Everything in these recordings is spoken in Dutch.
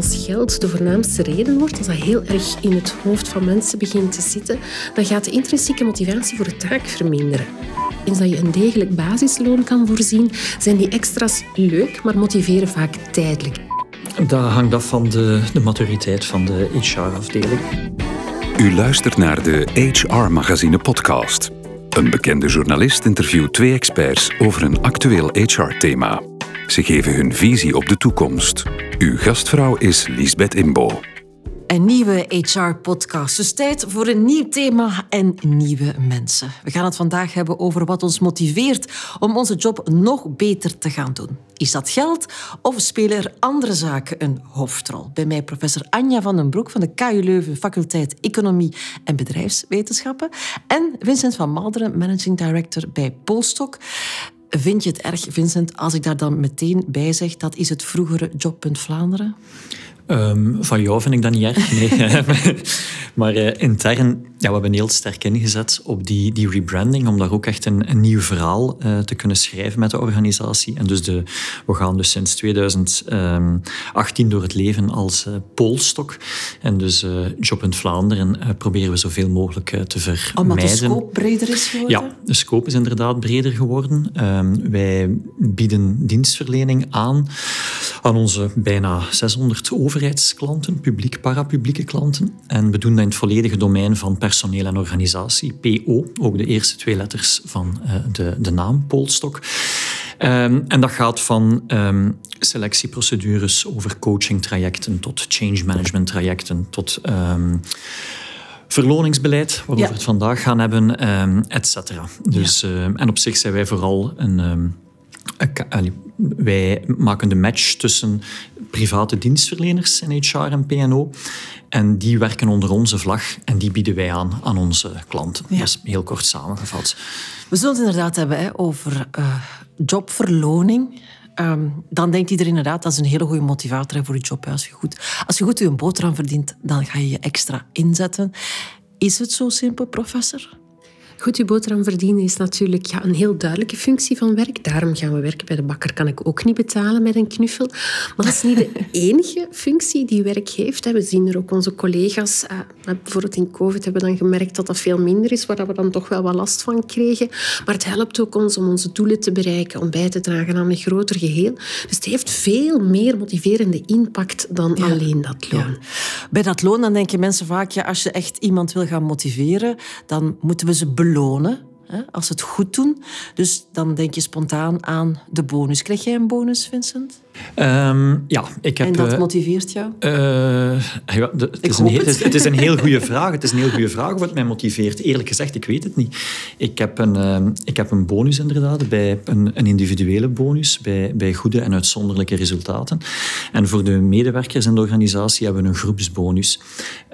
Als geld de voornaamste reden wordt, als dat heel erg in het hoofd van mensen begint te zitten, dan gaat de intrinsieke motivatie voor de taak verminderen. Eens dat je een degelijk basisloon kan voorzien, zijn die extra's leuk, maar motiveren vaak tijdelijk. Dat hangt af van de, de maturiteit van de HR-afdeling. U luistert naar de HR Magazine podcast. Een bekende journalist interviewt twee experts over een actueel HR-thema. Ze geven hun visie op de toekomst. Uw gastvrouw is Lisbeth Imbo. Een nieuwe HR-podcast. Dus tijd voor een nieuw thema en nieuwe mensen. We gaan het vandaag hebben over wat ons motiveert om onze job nog beter te gaan doen. Is dat geld of spelen er andere zaken een hoofdrol? Bij mij professor Anja van den Broek van de KU Leuven, faculteit Economie en Bedrijfswetenschappen. En Vincent van Malderen, managing director bij Polstok. Vind je het erg, Vincent, als ik daar dan meteen bij zeg dat is het vroegere Jobpunt Vlaanderen? Um, van jou vind ik dat niet erg, nee. maar uh, intern, ja, we hebben heel sterk ingezet op die, die rebranding, om daar ook echt een, een nieuw verhaal uh, te kunnen schrijven met de organisatie. En dus de, we gaan dus sinds 2018 door het leven als uh, Poolstok. En dus Job in Vlaanderen proberen we zoveel mogelijk te vermijden. Omdat de scope breder is geworden? Ja, de scope is inderdaad breder geworden. Um, wij bieden dienstverlening aan aan onze bijna 600 overheidsklanten, publiek, parapublieke klanten. En we doen dat in het volledige domein van personeel en organisatie, PO, ook de eerste twee letters van uh, de, de naam Polstok. Um, en dat gaat van um, selectieprocedures over coachingtrajecten tot change management trajecten tot um, verloningsbeleid, waarover ja. we het vandaag gaan hebben, et cetera. Dus, ja. en op zich zijn wij vooral een wij maken de match tussen private dienstverleners in HR en PNO. En die werken onder onze vlag en die bieden wij aan aan onze klanten. Ja. Dat is heel kort samengevat. We zullen het inderdaad hebben hè, over uh, jobverloning. Um, dan denkt iedereen inderdaad dat is een hele goede motivator voor je job. Als je goed, als je goed je boterham verdient, dan ga je je extra inzetten. Is het zo simpel, professor? Goed je boterham verdienen is natuurlijk ja, een heel duidelijke functie van werk. Daarom gaan we werken bij de bakker. Kan ik ook niet betalen met een knuffel. Maar dat is niet de enige functie die werk heeft. We zien er ook onze collega's. Eh, bijvoorbeeld in COVID hebben we dan gemerkt dat dat veel minder is, waar we dan toch wel wat last van kregen. Maar het helpt ook ons om onze doelen te bereiken, om bij te dragen aan een groter geheel. Dus het heeft veel meer motiverende impact dan ja. alleen dat loon. Ja. Bij dat loon dan denken mensen vaak, ja, als je echt iemand wil gaan motiveren, dan moeten we ze belonen belonen als ze het goed doen. Dus dan denk je spontaan aan de bonus. Krijg jij een bonus, Vincent? Um, ja, ik heb... En dat motiveert jou? Uh, ja, de, het, is een heel, het. het, is een heel goede vraag. Het is een heel goede vraag wat mij motiveert. Eerlijk gezegd, ik weet het niet. Ik heb een, uh, ik heb een bonus inderdaad, bij een, een individuele bonus bij, bij goede en uitzonderlijke resultaten. En voor de medewerkers in de organisatie hebben we een groepsbonus.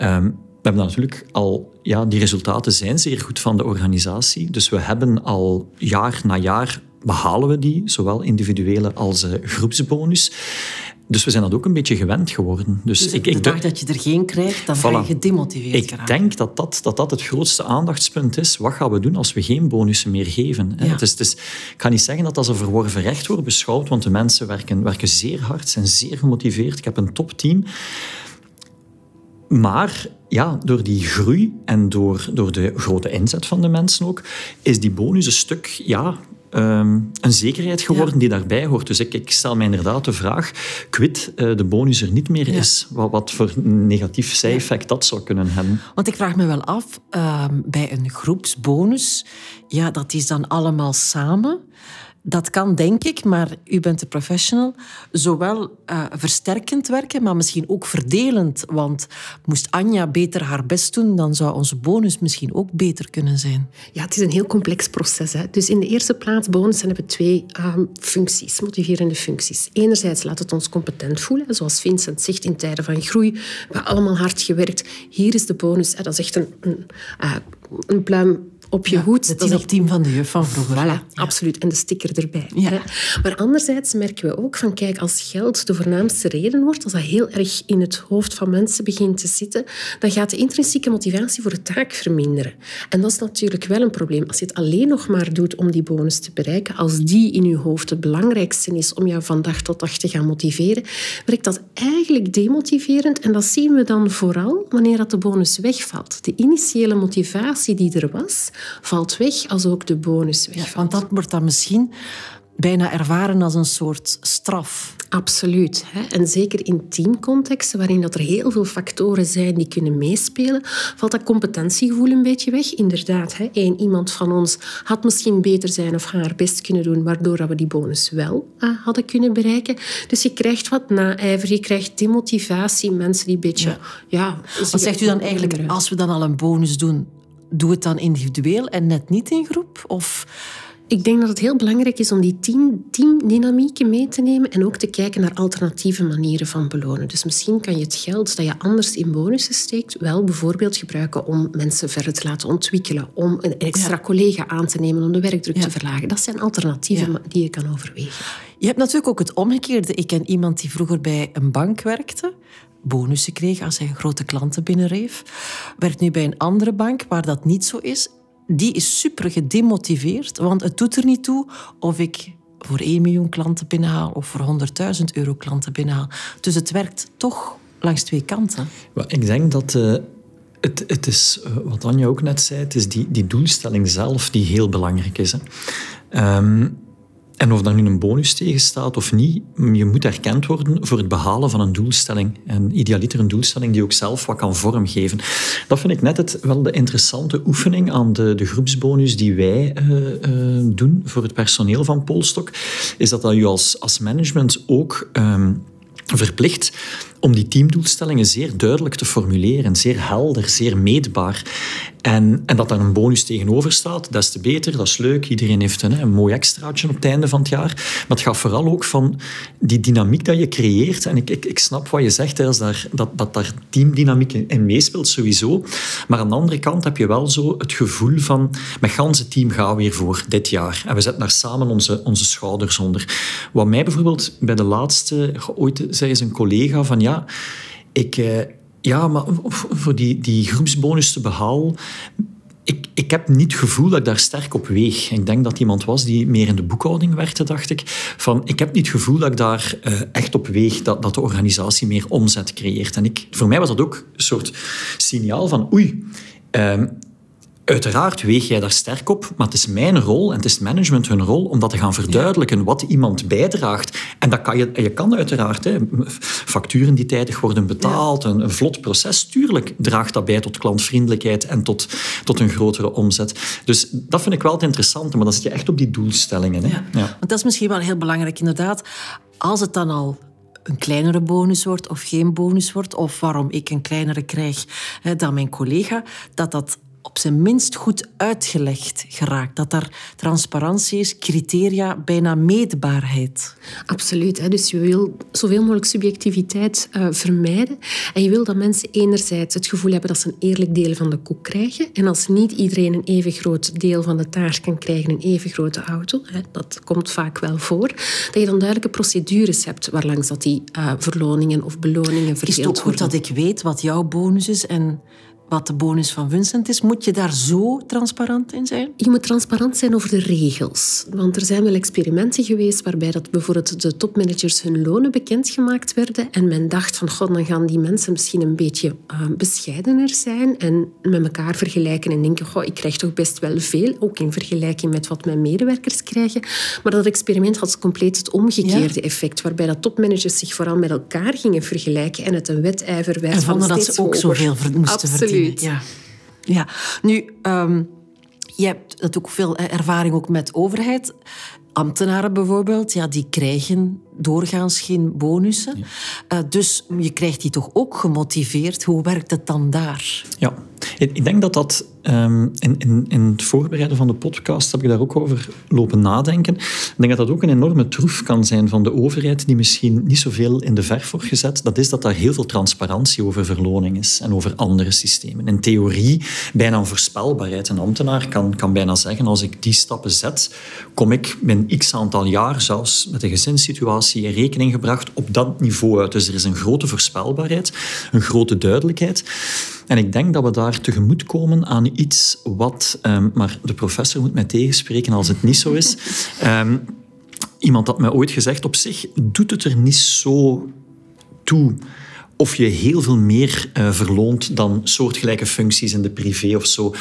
Um, we hebben natuurlijk al, ja, die resultaten zijn zeer goed van de organisatie. Dus we hebben al jaar na jaar behalen we die, zowel individuele als uh, groepsbonus. Dus we zijn dat ook een beetje gewend geworden. Dus, dus ik, de dag dat je er geen krijgt, dan voilà. ga je gedemotiveerd Ik denk dat dat, dat dat het grootste aandachtspunt is. Wat gaan we doen als we geen bonussen meer geven? Ja. Het is, het is, ik kan niet zeggen dat dat als een verworven recht wordt beschouwd, want de mensen werken, werken zeer hard, zijn zeer gemotiveerd. Ik heb een topteam. Maar ja, door die groei en door, door de grote inzet van de mensen ook, is die bonus een stuk ja, um, een zekerheid geworden ja. die daarbij hoort. Dus ik, ik, stel me inderdaad de vraag, quid uh, de bonus er niet meer ja. is, wat, wat voor negatief zijeffect dat zou kunnen hebben. Want ik vraag me wel af, uh, bij een groepsbonus, ja, dat is dan allemaal samen... Dat kan, denk ik, maar u bent de professional, zowel uh, versterkend werken, maar misschien ook verdelend. Want moest Anja beter haar best doen, dan zou onze bonus misschien ook beter kunnen zijn. Ja, het is een heel complex proces. Hè. Dus in de eerste plaats, bonussen hebben twee um, functies, motiverende functies. Enerzijds laat het ons competent voelen, zoals Vincent zegt, in tijden van groei. We hebben allemaal hard gewerkt. Hier is de bonus, hè, dat is echt een, een, uh, een pluim op je hoed. Dat is echt tien van de juf van vroeger. Voilà, absoluut. En de sticker erbij. Ja. hè. Maar anderzijds merken we ook van, kijk, als geld de voornaamste reden wordt, als dat heel erg in het hoofd van mensen begint te zitten, dan gaat de intrinsieke motivatie voor de taak verminderen. En dat is natuurlijk wel een probleem. Als je het alleen nog maar doet om die bonus te bereiken, als die in je hoofd het belangrijkste is om jou van dag tot dag te gaan motiveren, werkt dat eigenlijk demotiverend. En dat zien we dan vooral wanneer dat de bonus wegvalt. De initiële motivatie die er was, valt weg als ook de bonus wegvalt. Want dat wordt dan misschien bijna ervaren als een soort straf. Absoluut. Hè? En zeker in teamcontexten, waarin dat er heel veel factoren zijn die kunnen meespelen, valt dat competentiegevoel een beetje weg. Inderdaad, hè? Eén, iemand van ons had misschien beter zijn of haar best kunnen doen, waardoor dat we die bonus wel eh, hadden kunnen bereiken. Dus je krijgt wat naijver, je krijgt demotivatie, mensen die een beetje... Ja. Wat zegt u dan eigenlijk, als we dan al een bonus doen, doe het dan individueel en net niet in groep? Of... Ik denk dat het heel belangrijk is om die team, teamdynamieken mee te nemen en ook te kijken naar alternatieve manieren van belonen. Dus misschien kan je het geld dat je anders in bonussen steekt wel bijvoorbeeld gebruiken om mensen verder te laten ontwikkelen, om een extra collega aan te nemen om de werkdruk te verlagen. Dat zijn alternatieven Ja. die je kan overwegen. Je hebt natuurlijk ook het omgekeerde. Ik ken iemand die vroeger bij een bank werkte, bonussen kreeg als hij grote klanten binnenreef. Werkt nu bij een andere bank waar dat niet zo is. Die is super gedemotiveerd, want het doet er niet toe of ik voor 1 miljoen klanten binnenhaal of voor 100.000 euro klanten binnenhaal. Dus het werkt toch langs twee kanten. Ik denk dat eh, het, het is, eh, wat Anja ook net zei, het is die, die doelstelling zelf die heel belangrijk is. Hè. Ehm, en of daar nu een bonus tegen staat of niet, je moet erkend worden voor het behalen van een doelstelling. En idealiter een doelstelling die ook zelf wat kan vormgeven. Dat vind ik net het, wel de interessante oefening aan de, de groepsbonus die wij eh, eh, doen voor het personeel van Polstok. Is dat dat je als, als management ook... ehm, verplicht om die teamdoelstellingen zeer duidelijk te formuleren, zeer helder, zeer meetbaar. En, en dat daar een bonus tegenover staat, des te beter, dat is leuk. Iedereen heeft een, een mooi extraatje op het einde van het jaar. Maar het gaat vooral ook van die dynamiek dat je creëert. En ik, ik, ik snap wat je zegt, hè, daar, dat, dat daar teamdynamiek in, in meespeelt, sowieso. Maar aan de andere kant heb je wel zo het gevoel van, met ganse team gaan we weer voor dit jaar. En we zetten daar samen onze, onze schouders onder. Wat mij bijvoorbeeld bij de laatste, ooit zei eens een collega van, ja, ik... eh, ja, maar voor die, die groepsbonus te behalen, ik, ik heb niet het gevoel dat ik daar sterk op weeg. Ik denk dat iemand was die meer in de boekhouding werkte, dacht ik. Van, ik heb niet het gevoel dat ik daar eh, echt op weeg, dat, dat de organisatie meer omzet creëert. En ik, voor mij was dat ook een soort signaal van, oei, ehm, Uiteraard weeg jij daar sterk op, maar het is mijn rol en het is management hun rol om dat te gaan verduidelijken wat iemand bijdraagt. En dat kan je, je kan uiteraard, hè, facturen die tijdig worden betaald, een, een vlot proces, tuurlijk draagt dat bij tot klantvriendelijkheid en tot, tot een grotere omzet. Dus dat vind ik wel het interessante, maar dan zit je echt op die doelstellingen. Hè. Ja. Want dat is misschien wel heel belangrijk, inderdaad. Als het dan al een kleinere bonus wordt of geen bonus wordt, of waarom ik een kleinere krijg hè, dan mijn collega, dat dat op zijn minst goed uitgelegd geraakt. Dat er transparantie is, criteria, bijna meetbaarheid. Absoluut. Hè. Dus je wil zoveel mogelijk subjectiviteit eh, vermijden. En je wil dat mensen enerzijds het gevoel hebben dat ze een eerlijk deel van de koek krijgen. En als niet iedereen een even groot deel van de taart kan krijgen, een even grote auto, hè, dat komt vaak wel voor, dat je dan duidelijke procedures hebt waarlangs dat die eh, verloningen of beloningen Is verdeeld het ook goed worden. dat ik weet wat jouw bonus is en wat de bonus van Vincent is? Moet je daar zo transparant in zijn? Je moet transparant zijn over de regels. Want er zijn wel experimenten geweest waarbij dat bijvoorbeeld de topmanagers hun lonen bekendgemaakt werden. En men dacht van, god, dan gaan die mensen misschien een beetje eh, bescheidener zijn en met elkaar vergelijken en denken, goh, ik krijg toch best wel veel, ook in vergelijking met wat mijn medewerkers krijgen. Maar dat experiment had compleet het omgekeerde effect, waarbij dat topmanagers zich vooral met elkaar gingen vergelijken en het een wedijver werd En van dat ze ook hoger. zoveel moesten Absoluut. Ja. ja. Nu, ehm, je hebt natuurlijk veel ervaring ook met overheid. Ambtenaren bijvoorbeeld, ja, die krijgen doorgaans geen bonussen. Eh, dus je krijgt die toch ook gemotiveerd. Hoe werkt het dan daar? Ja, ik denk dat dat ehm, in, in, in het voorbereiden van de podcast heb ik daar ook over lopen nadenken. Ik denk dat dat ook een enorme troef kan zijn van de overheid, die misschien niet zoveel in de verf wordt gezet. Dat is dat daar heel veel transparantie over verloning is en over andere systemen. In theorie bijna een voorspelbaarheid. Een ambtenaar kan, kan bijna zeggen, als ik die stappen zet, kom ik binnen x aantal jaar, zelfs met de gezinssituatie in rekening gebracht, op dat niveau uit. Dus er is een grote voorspelbaarheid, een grote duidelijkheid. En ik denk dat we daar tegemoet komen aan iets wat, um, maar de professor moet mij tegenspreken als het niet zo is. Um, iemand had mij ooit gezegd, op zich doet het er niet zo toe of je heel veel meer uh, verloont dan soortgelijke functies in de privé of zo.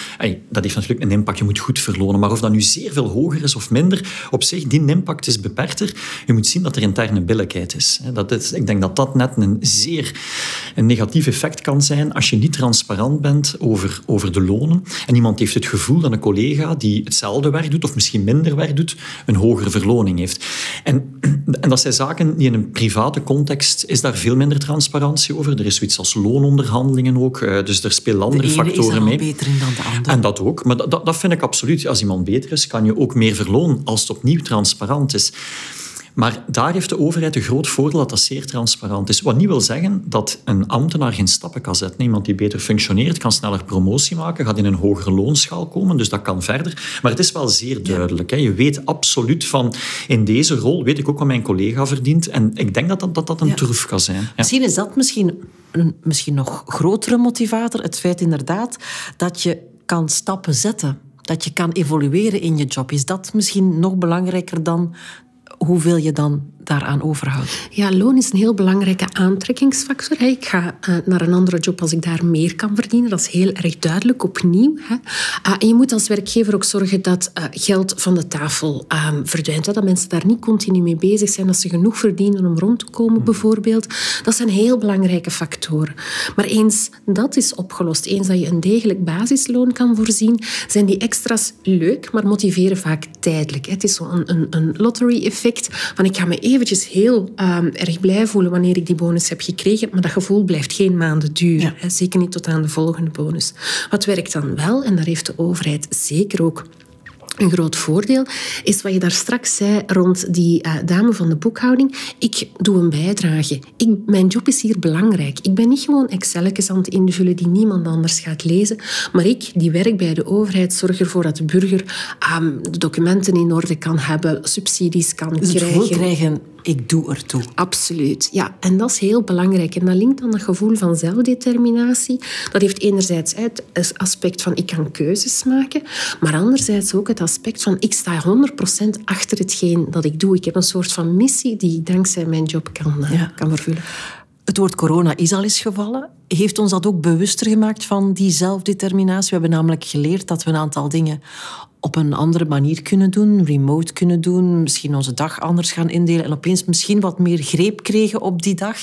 dat heeft natuurlijk een impact, je moet goed verlonen. Maar of dat nu zeer veel hoger is of minder, op zich, die impact is beperkter. Je moet zien dat er interne billijkheid is. Dat ik denk dat dat net een zeer een negatief effect kan zijn als je niet transparant bent over, over de lonen. En iemand heeft het gevoel dat een collega die hetzelfde werk doet, of misschien minder werk doet, een hogere verloning heeft. En, en dat zijn zaken die in een private context is daar veel minder transparantie over. Er is zoiets als loononderhandelingen ook. Eh, dus er spelen andere factoren mee. beter in dan de andere. En dat ook. Maar dat, dat vind ik absoluut. Als iemand beter is, kan je ook meer verlonen als het opnieuw transparant is. Maar daar heeft de overheid een groot voordeel dat dat zeer transparant is. Wat niet wil zeggen dat een ambtenaar geen stappen kan zetten. Iemand die beter functioneert, kan sneller promotie maken, gaat in een hogere loonschaal komen, dus dat kan verder. Maar het is wel zeer duidelijk. Hè. Je weet absoluut van, in deze rol weet ik ook wat mijn collega verdient. En ik denk dat dat, dat, dat een ja. troef kan zijn. Ja. Misschien is dat misschien een misschien nog grotere motivator. Het feit inderdaad dat je kan stappen zetten dat je kan evolueren in je job. Is dat misschien nog belangrijker dan hoeveel je dan daaraan overhoudt? Ja, loon is een heel belangrijke aantrekkingsfactor. Ik ga uh, naar een andere job als ik daar meer kan verdienen. Dat is heel erg duidelijk, opnieuw. Hè. Uh, en je moet als werkgever ook zorgen dat uh, geld van de tafel ehm, verdwijnt. Dat mensen daar niet continu mee bezig zijn. Dat ze genoeg verdienen om rond te komen, bijvoorbeeld. Dat zijn heel belangrijke factoren. Maar eens dat is opgelost, eens dat je een degelijk basisloon kan voorzien, zijn die extra's leuk, maar motiveren vaak tijdelijk. Het is zo'n een, een lottery-effect van ik ga me even eventjes heel um, erg blij voelen wanneer ik die bonus heb gekregen, maar dat gevoel blijft geen maanden duren. Hè, zeker niet tot aan de volgende bonus. Wat werkt dan wel, en daar heeft de overheid zeker ook een groot voordeel is wat je daar straks zei rond die uh, dame van de boekhouding. Ik doe een bijdrage. Ik, mijn job is hier belangrijk. Ik ben niet gewoon Excelletjes aan het invullen die niemand anders gaat lezen, maar ik, die werk bij de overheid, zorg ervoor dat de burger um, de documenten in orde kan hebben, subsidies kan dus krijgen. Het krijgen ik doe ertoe. Absoluut, ja. En dat is heel belangrijk. En dat linkt dan dat gevoel van zelfdeterminatie. Dat heeft enerzijds het aspect van ik kan keuzes maken, maar anderzijds ook het aspect van ik sta 100% achter hetgeen dat ik doe. Ik heb een soort van missie die ik dankzij mijn job kan, ja. kan vervullen. Het woord corona is al eens gevallen. Heeft ons dat ook bewuster gemaakt van die zelfdeterminatie? We hebben namelijk geleerd dat we een aantal dingen op een andere manier kunnen doen, remote kunnen doen, misschien onze dag anders gaan indelen en opeens misschien wat meer greep kregen op die dag.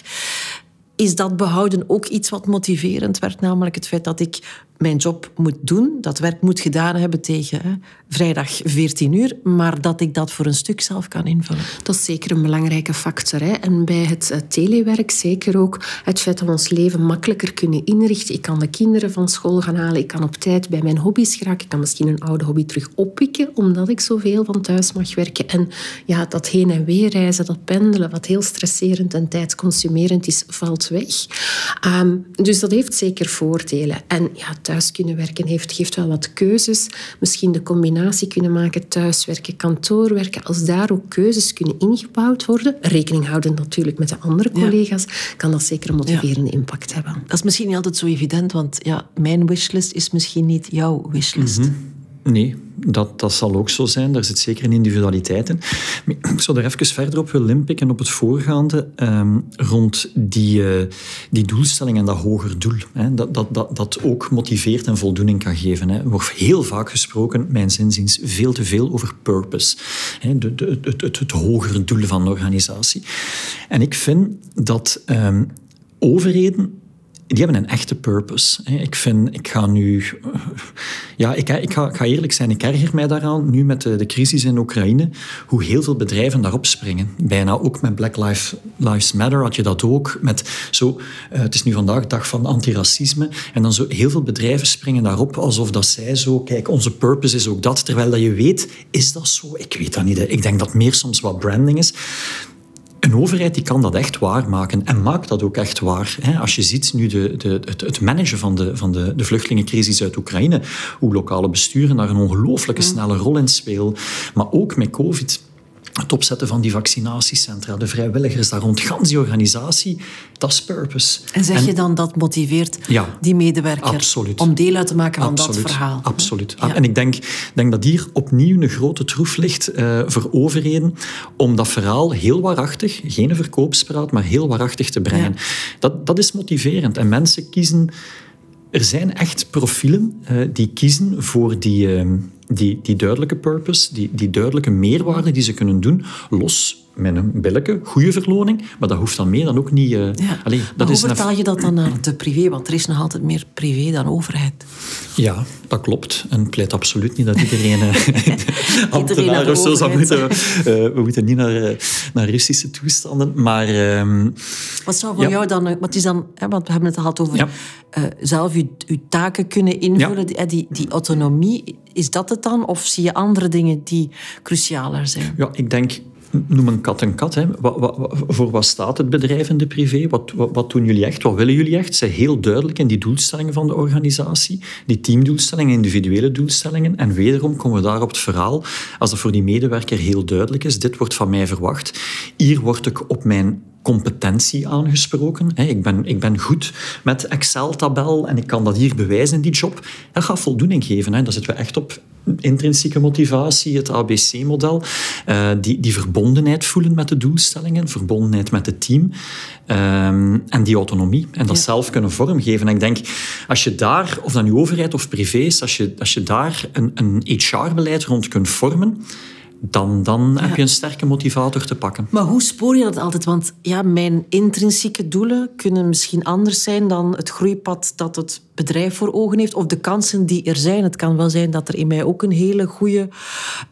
Is dat behouden ook iets wat motiverend werd, namelijk het feit dat ik mijn job moet doen, dat werk moet gedaan hebben tegen vrijdag 14 uur, maar dat ik dat voor een stuk zelf kan invullen. Dat is zeker een belangrijke factor. Hè. En bij het uh, telewerk zeker ook het feit dat we ons leven makkelijker kunnen inrichten. Ik kan de kinderen van school gaan halen, ik kan op tijd bij mijn hobby's geraken, ik kan misschien een oude hobby terug oppikken, omdat ik zoveel van thuis mag werken. En ja, dat heen en weer reizen, dat pendelen, wat heel stresserend en tijdsconsumerend is, valt weg. Um, dus dat heeft zeker voordelen. En ja, thuis kunnen werken heeft, geeft wel wat keuzes. Misschien de combinatie kunnen maken thuiswerken, kantoorwerken. Als daar ook keuzes kunnen ingebouwd worden, rekening houden natuurlijk met de andere collega's, ja. kan dat zeker een motiverende ja. impact hebben. Dat is misschien niet altijd zo evident, want ja, mijn wishlist is misschien niet jouw wishlist. Mm -hmm. Nee, dat, dat zal ook zo zijn. Daar zit zeker een individualiteit in. Ik zou er even verder op willen inpikken op het voorgaande um, rond die, uh, die doelstelling en dat hoger doel. Hè. Dat, dat, dat, dat ook motiveert en voldoening kan geven. Hè. Er wordt heel vaak gesproken, mijn zinziens, veel te veel over purpose. Hè. De, de, het, het, het hogere doel van een organisatie. En ik vind dat um, overheden die hebben een echte purpose. Ik vind, ik ga nu... Ja, ik, ik, ga, eerlijk zijn, ik erger mij daaraan, nu met de, de crisis in Oekraïne, hoe heel veel bedrijven daarop springen. Bijna ook met Black Lives, Matter had je dat ook. Met zo, uh, het is nu vandaag dag van antiracisme, en dan zo heel veel bedrijven springen daarop alsof dat zij zo, kijk, onze purpose is ook dat, terwijl dat je weet, is dat zo? Ik weet dat niet. Ik denk dat meer soms wat branding is. Een overheid die kan dat echt waarmaken en maakt dat ook echt waar. Als je ziet nu de, de, het, het managen van, de, van de, de vluchtelingencrisis uit Oekraïne, hoe lokale besturen daar een ongelooflijke snelle rol in spelen, maar ook met COVID het opzetten van die vaccinatiecentra, de vrijwilligers daar rond, gans die organisatie, dat is purpose. En zeg je dan dat motiveert ja, die medewerker absoluut. om deel uit te maken van absoluut, dat verhaal? Absoluut. Ja. En ik denk, denk dat hier opnieuw een grote troef ligt uh, voor overheden om dat verhaal heel waarachtig, geen verkoopspraat, maar heel waarachtig te brengen. Ja. Dat, dat is motiverend. En mensen kiezen... Er zijn echt profielen uh, die kiezen voor die... Uh, die, die duidelijke purpose, die, die duidelijke meerwaarde die ze kunnen doen, los met een billijke, goede verloning, maar dat hoeft dan meer dan ook niet... Uh, ja. Allee, dat maar hoe vertaal je dat dan naar de privé? Want er is nog altijd meer privé dan overheid. Ja, dat klopt. En pleit absoluut niet dat iedereen uh, ambtenaar of zo zou moeten... Uh, we moeten niet naar, naar Russische toestanden, maar... Uh, wat zou voor ja. jou dan... Wat is dan hè, want we hebben het gehad over ja. zelf je, je, taken kunnen invullen, die, die, die autonomie. Is dat het dan? Of zie je andere dingen die crucialer zijn? Ja, ik denk noem een kat een kat. Hè. Voor wat staat het bedrijf in de privé? Wat, wat, wat, doen jullie echt? Wat willen jullie echt? Zijn heel duidelijk in die doelstellingen van de organisatie. Die teamdoelstellingen, individuele doelstellingen. En wederom komen we daar op het verhaal. Als dat voor die medewerker heel duidelijk is, dit wordt van mij verwacht. Hier word ik op mijn competentie aangesproken. Ik ben, ik ben goed met Excel-tabel en ik kan dat hier bewijzen in die job. Dat gaat voldoening geven. Daar zitten we echt op intrinsieke motivatie, het ABC-model. Uh, die, die verbondenheid voelen met de doelstellingen, verbondenheid met het team um, en die autonomie. En dat ja. zelf kunnen vormgeven. En ik denk, als je daar, of dat nu overheid of privé is, als je, als je daar een, een HR-beleid rond kunt vormen, dan, dan ja. heb je een sterke motivator te pakken. Maar hoe spoor je dat altijd? Want ja, mijn intrinsieke doelen kunnen misschien anders zijn dan het groeipad dat het bedrijf voor ogen heeft of de kansen die er zijn. Het kan wel zijn dat er in mij ook een hele goede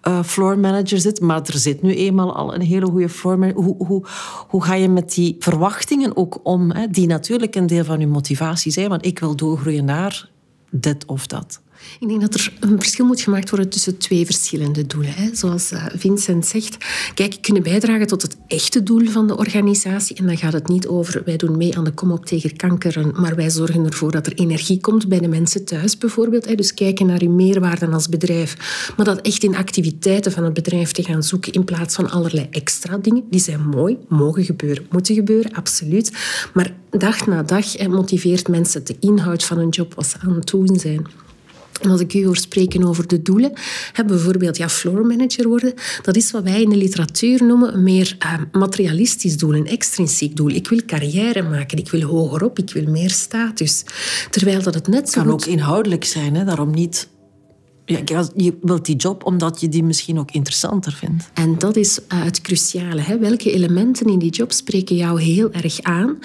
uh, floor manager zit, maar er zit nu eenmaal al een hele goede floor manager. Hoe, hoe, hoe ga je met die verwachtingen ook om, hè, die natuurlijk een deel van je motivatie zijn, want ik wil doorgroeien naar dit of dat? Ik denk dat er een verschil moet gemaakt worden tussen twee verschillende doelen. Hè. Zoals Vincent zegt, kijk, kunnen bijdragen tot het echte doel van de organisatie. En dan gaat het niet over wij doen mee aan de kom op tegen kanker, maar wij zorgen ervoor dat er energie komt bij de mensen thuis bijvoorbeeld. Dus kijken naar uw meerwaarde als bedrijf. Maar dat echt in activiteiten van het bedrijf te gaan zoeken in plaats van allerlei extra dingen. Die zijn mooi, mogen gebeuren, moeten gebeuren, absoluut. Maar dag na dag motiveert mensen de inhoud van een job wat ze aan het doen zijn. En als ik u hoor spreken over de doelen, hè, bijvoorbeeld ja, floor manager worden, dat is wat wij in de literatuur noemen een meer uh, materialistisch doel, een extrinsiek doel. Ik wil carrière maken, ik wil hogerop, ik wil meer status. Terwijl dat het net zo kan goed... ook inhoudelijk zijn, hè? daarom niet... Ja, je wilt die job omdat je die misschien ook interessanter vindt. En dat is uh, het cruciale. Hè? Welke elementen in die job spreken jou heel erg aan?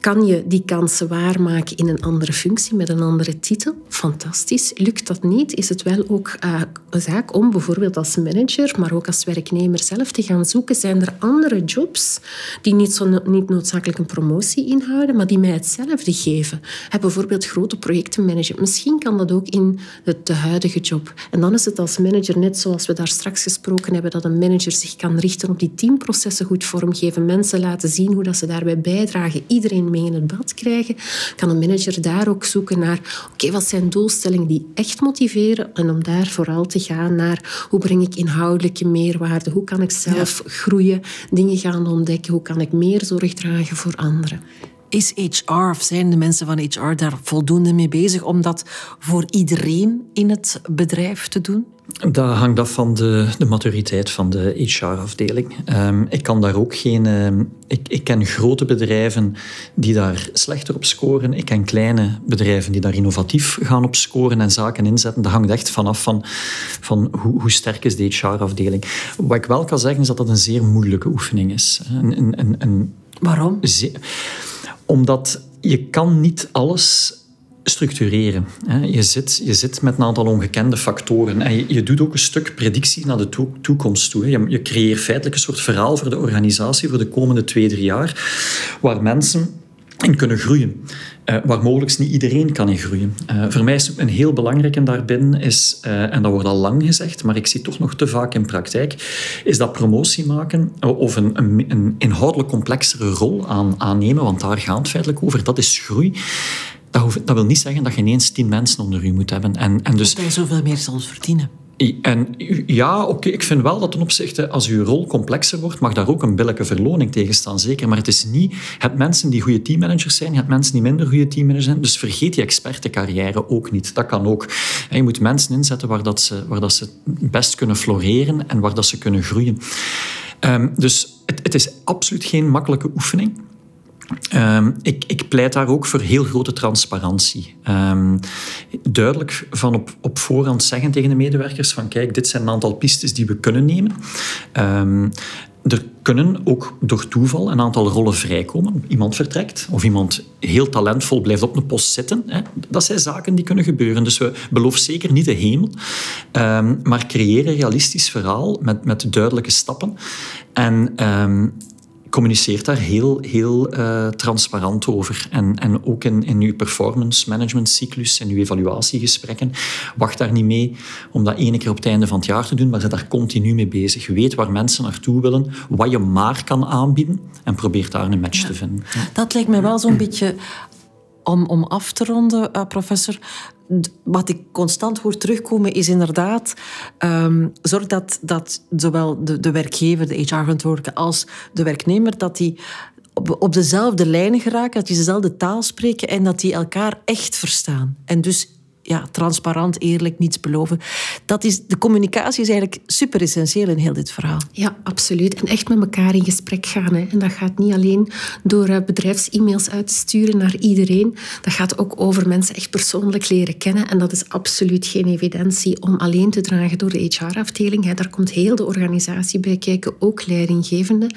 Kan je die kansen waarmaken in een andere functie met een andere titel? Fantastisch. Lukt dat niet, is het wel ook uh, een zaak om bijvoorbeeld als manager, maar ook als werknemer zelf te gaan zoeken. Zijn er andere jobs die niet, zo, niet noodzakelijk een promotie inhouden, maar die mij hetzelfde geven? Heb bijvoorbeeld grote projecten managen. Misschien kan dat ook in de, de huidige job. En dan is het als manager net zoals we daar straks gesproken hebben, dat een manager zich kan richten op die teamprocessen goed vormgeven, mensen laten zien hoe dat ze daarbij bijdragen, iedereen mee in het bad krijgen, kan een manager daar ook zoeken naar oké, okay, wat zijn doelstellingen die echt motiveren en om daar vooral te gaan naar hoe breng ik inhoudelijke meerwaarde, hoe kan ik zelf ja. groeien, dingen gaan ontdekken, hoe kan ik meer zorg dragen voor anderen. Is HR of zijn de mensen van HR daar voldoende mee bezig om dat voor iedereen in het bedrijf te doen? Dat hangt af van de, de maturiteit van de HR-afdeling. Um, ik kan daar ook geen. Um, ik, ik ken grote bedrijven die daar slechter op scoren. Ik ken kleine bedrijven die daar innovatief gaan op scoren en zaken inzetten. Dat hangt echt vanaf van, van hoe, hoe sterk is de HR-afdeling. Wat ik wel kan zeggen is dat dat een zeer moeilijke oefening is. Een, een, een, Waarom? Zeer, omdat je kan niet alles structureren. Je zit, je zit met een aantal ongekende factoren en je, je doet ook een stuk predictie naar de toekomst toe. Je, je creëert feitelijk een soort verhaal voor de organisatie voor de komende twee, drie jaar, waar mensen in kunnen groeien. Uh, waar mogelijk niet iedereen kan in groeien. Uh, voor mij is een heel belangrijke daarbinnen, is, uh, en dat wordt al lang gezegd, maar ik zie toch nog te vaak in praktijk, is dat promotie maken of een, een, inhoudelijk complexere rol aan, aannemen, want daar gaat het feitelijk over, dat is groei. Dat, dat, wil niet zeggen dat je ineens tien mensen onder u moet hebben. En, en dus, dat je zoveel meer zal verdienen. En ja, oké, ik vind wel dat ten opzichte, als uw rol complexer wordt, mag daar ook een billijke verloning tegen staan, zeker. Maar het is niet, je hebt mensen die goede teammanagers zijn, je hebt mensen die minder goede teammanagers zijn, dus vergeet die expertencarrière ook niet. Dat kan ook. Je moet mensen inzetten waar, dat ze, waar dat ze best kunnen floreren en waar dat ze kunnen groeien. Um, dus het, het is absoluut geen makkelijke oefening. Um, ik, ik, pleit daar ook voor heel grote transparantie. Um, duidelijk van op, op voorhand zeggen tegen de medewerkers van kijk, dit zijn een aantal pistes die we kunnen nemen. Um, er kunnen ook door toeval een aantal rollen vrijkomen. Iemand vertrekt of iemand heel talentvol blijft op een post zitten. Hè. Dat zijn zaken die kunnen gebeuren. Dus we beloven zeker niet de hemel, maar creëren een realistisch verhaal met, met duidelijke stappen. En communiceert daar heel, heel uh, transparant over. En, en ook in, in uw performance management cyclus en uw evaluatiegesprekken. Wacht daar niet mee om dat ene keer op het einde van het jaar te doen, maar zit daar continu mee bezig. Je weet waar mensen naartoe willen, wat je maar kan aanbieden en probeert daar een match te vinden. Dat lijkt me wel zo'n beetje om, om af te ronden, uh, professor, wat ik constant hoor terugkomen is inderdaad... Um, zorg dat, dat zowel de, de werkgever, de HR-verantwoordelijke, als de werknemer... dat die op, op dezelfde lijnen geraken, dat die dezelfde taal spreken en dat die elkaar echt verstaan. En dus ja, transparant, eerlijk, niets beloven. Dat is, de communicatie is eigenlijk super essentieel in heel dit verhaal. Ja, absoluut. En echt met elkaar in gesprek gaan. Hè. En dat gaat niet alleen door uh, bedrijfs-e-mails uit te sturen naar iedereen. Dat gaat ook over mensen echt persoonlijk leren kennen. En dat is absoluut geen evidentie om alleen te dragen door de HR-afdeling. Daar komt heel de organisatie bij kijken, ook leidinggevende.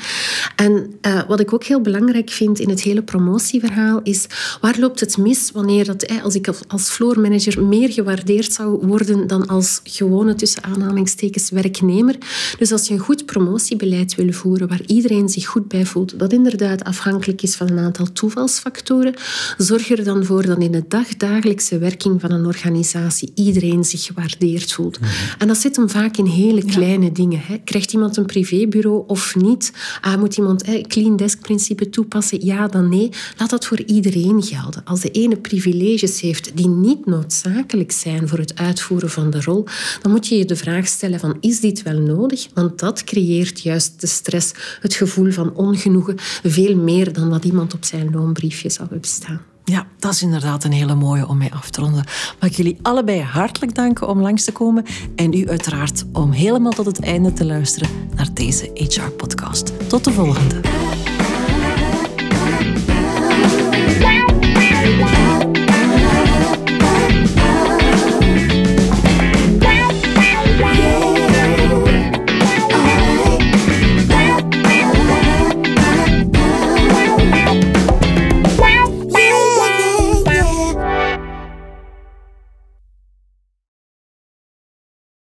En uh, wat ik ook heel belangrijk vind in het hele promotieverhaal is waar loopt het mis wanneer dat, als ik als floormanager meer gewaardeerd zou worden dan als gewone tussen aanhalingstekens werknemer. Dus als je een goed promotiebeleid wil voeren waar iedereen zich goed bij voelt, dat inderdaad afhankelijk is van een aantal toevalsfactoren, zorg er dan voor dat in de dagdagelijkse werking van een organisatie iedereen zich gewaardeerd voelt. Mhm. En dat zit hem vaak in hele kleine dingen. Hè. Krijgt iemand een privébureau of niet? Ah, moet iemand het clean desk principe toepassen? Ja, dan nee. Laat dat voor iedereen gelden. Als de ene privileges heeft die niet noodzakelijk noodzakelijk zijn voor het uitvoeren van de rol, dan moet je je de vraag stellen van is dit wel nodig? Want dat creëert juist de stress, het gevoel van ongenoegen, veel meer dan wat iemand op zijn loonbriefje zou hebben staan. Ja, dat is inderdaad een hele mooie om mee af te ronden. Mag ik jullie allebei hartelijk danken om langs te komen en u uiteraard om helemaal tot het einde te luisteren naar deze HR-podcast. Tot de volgende.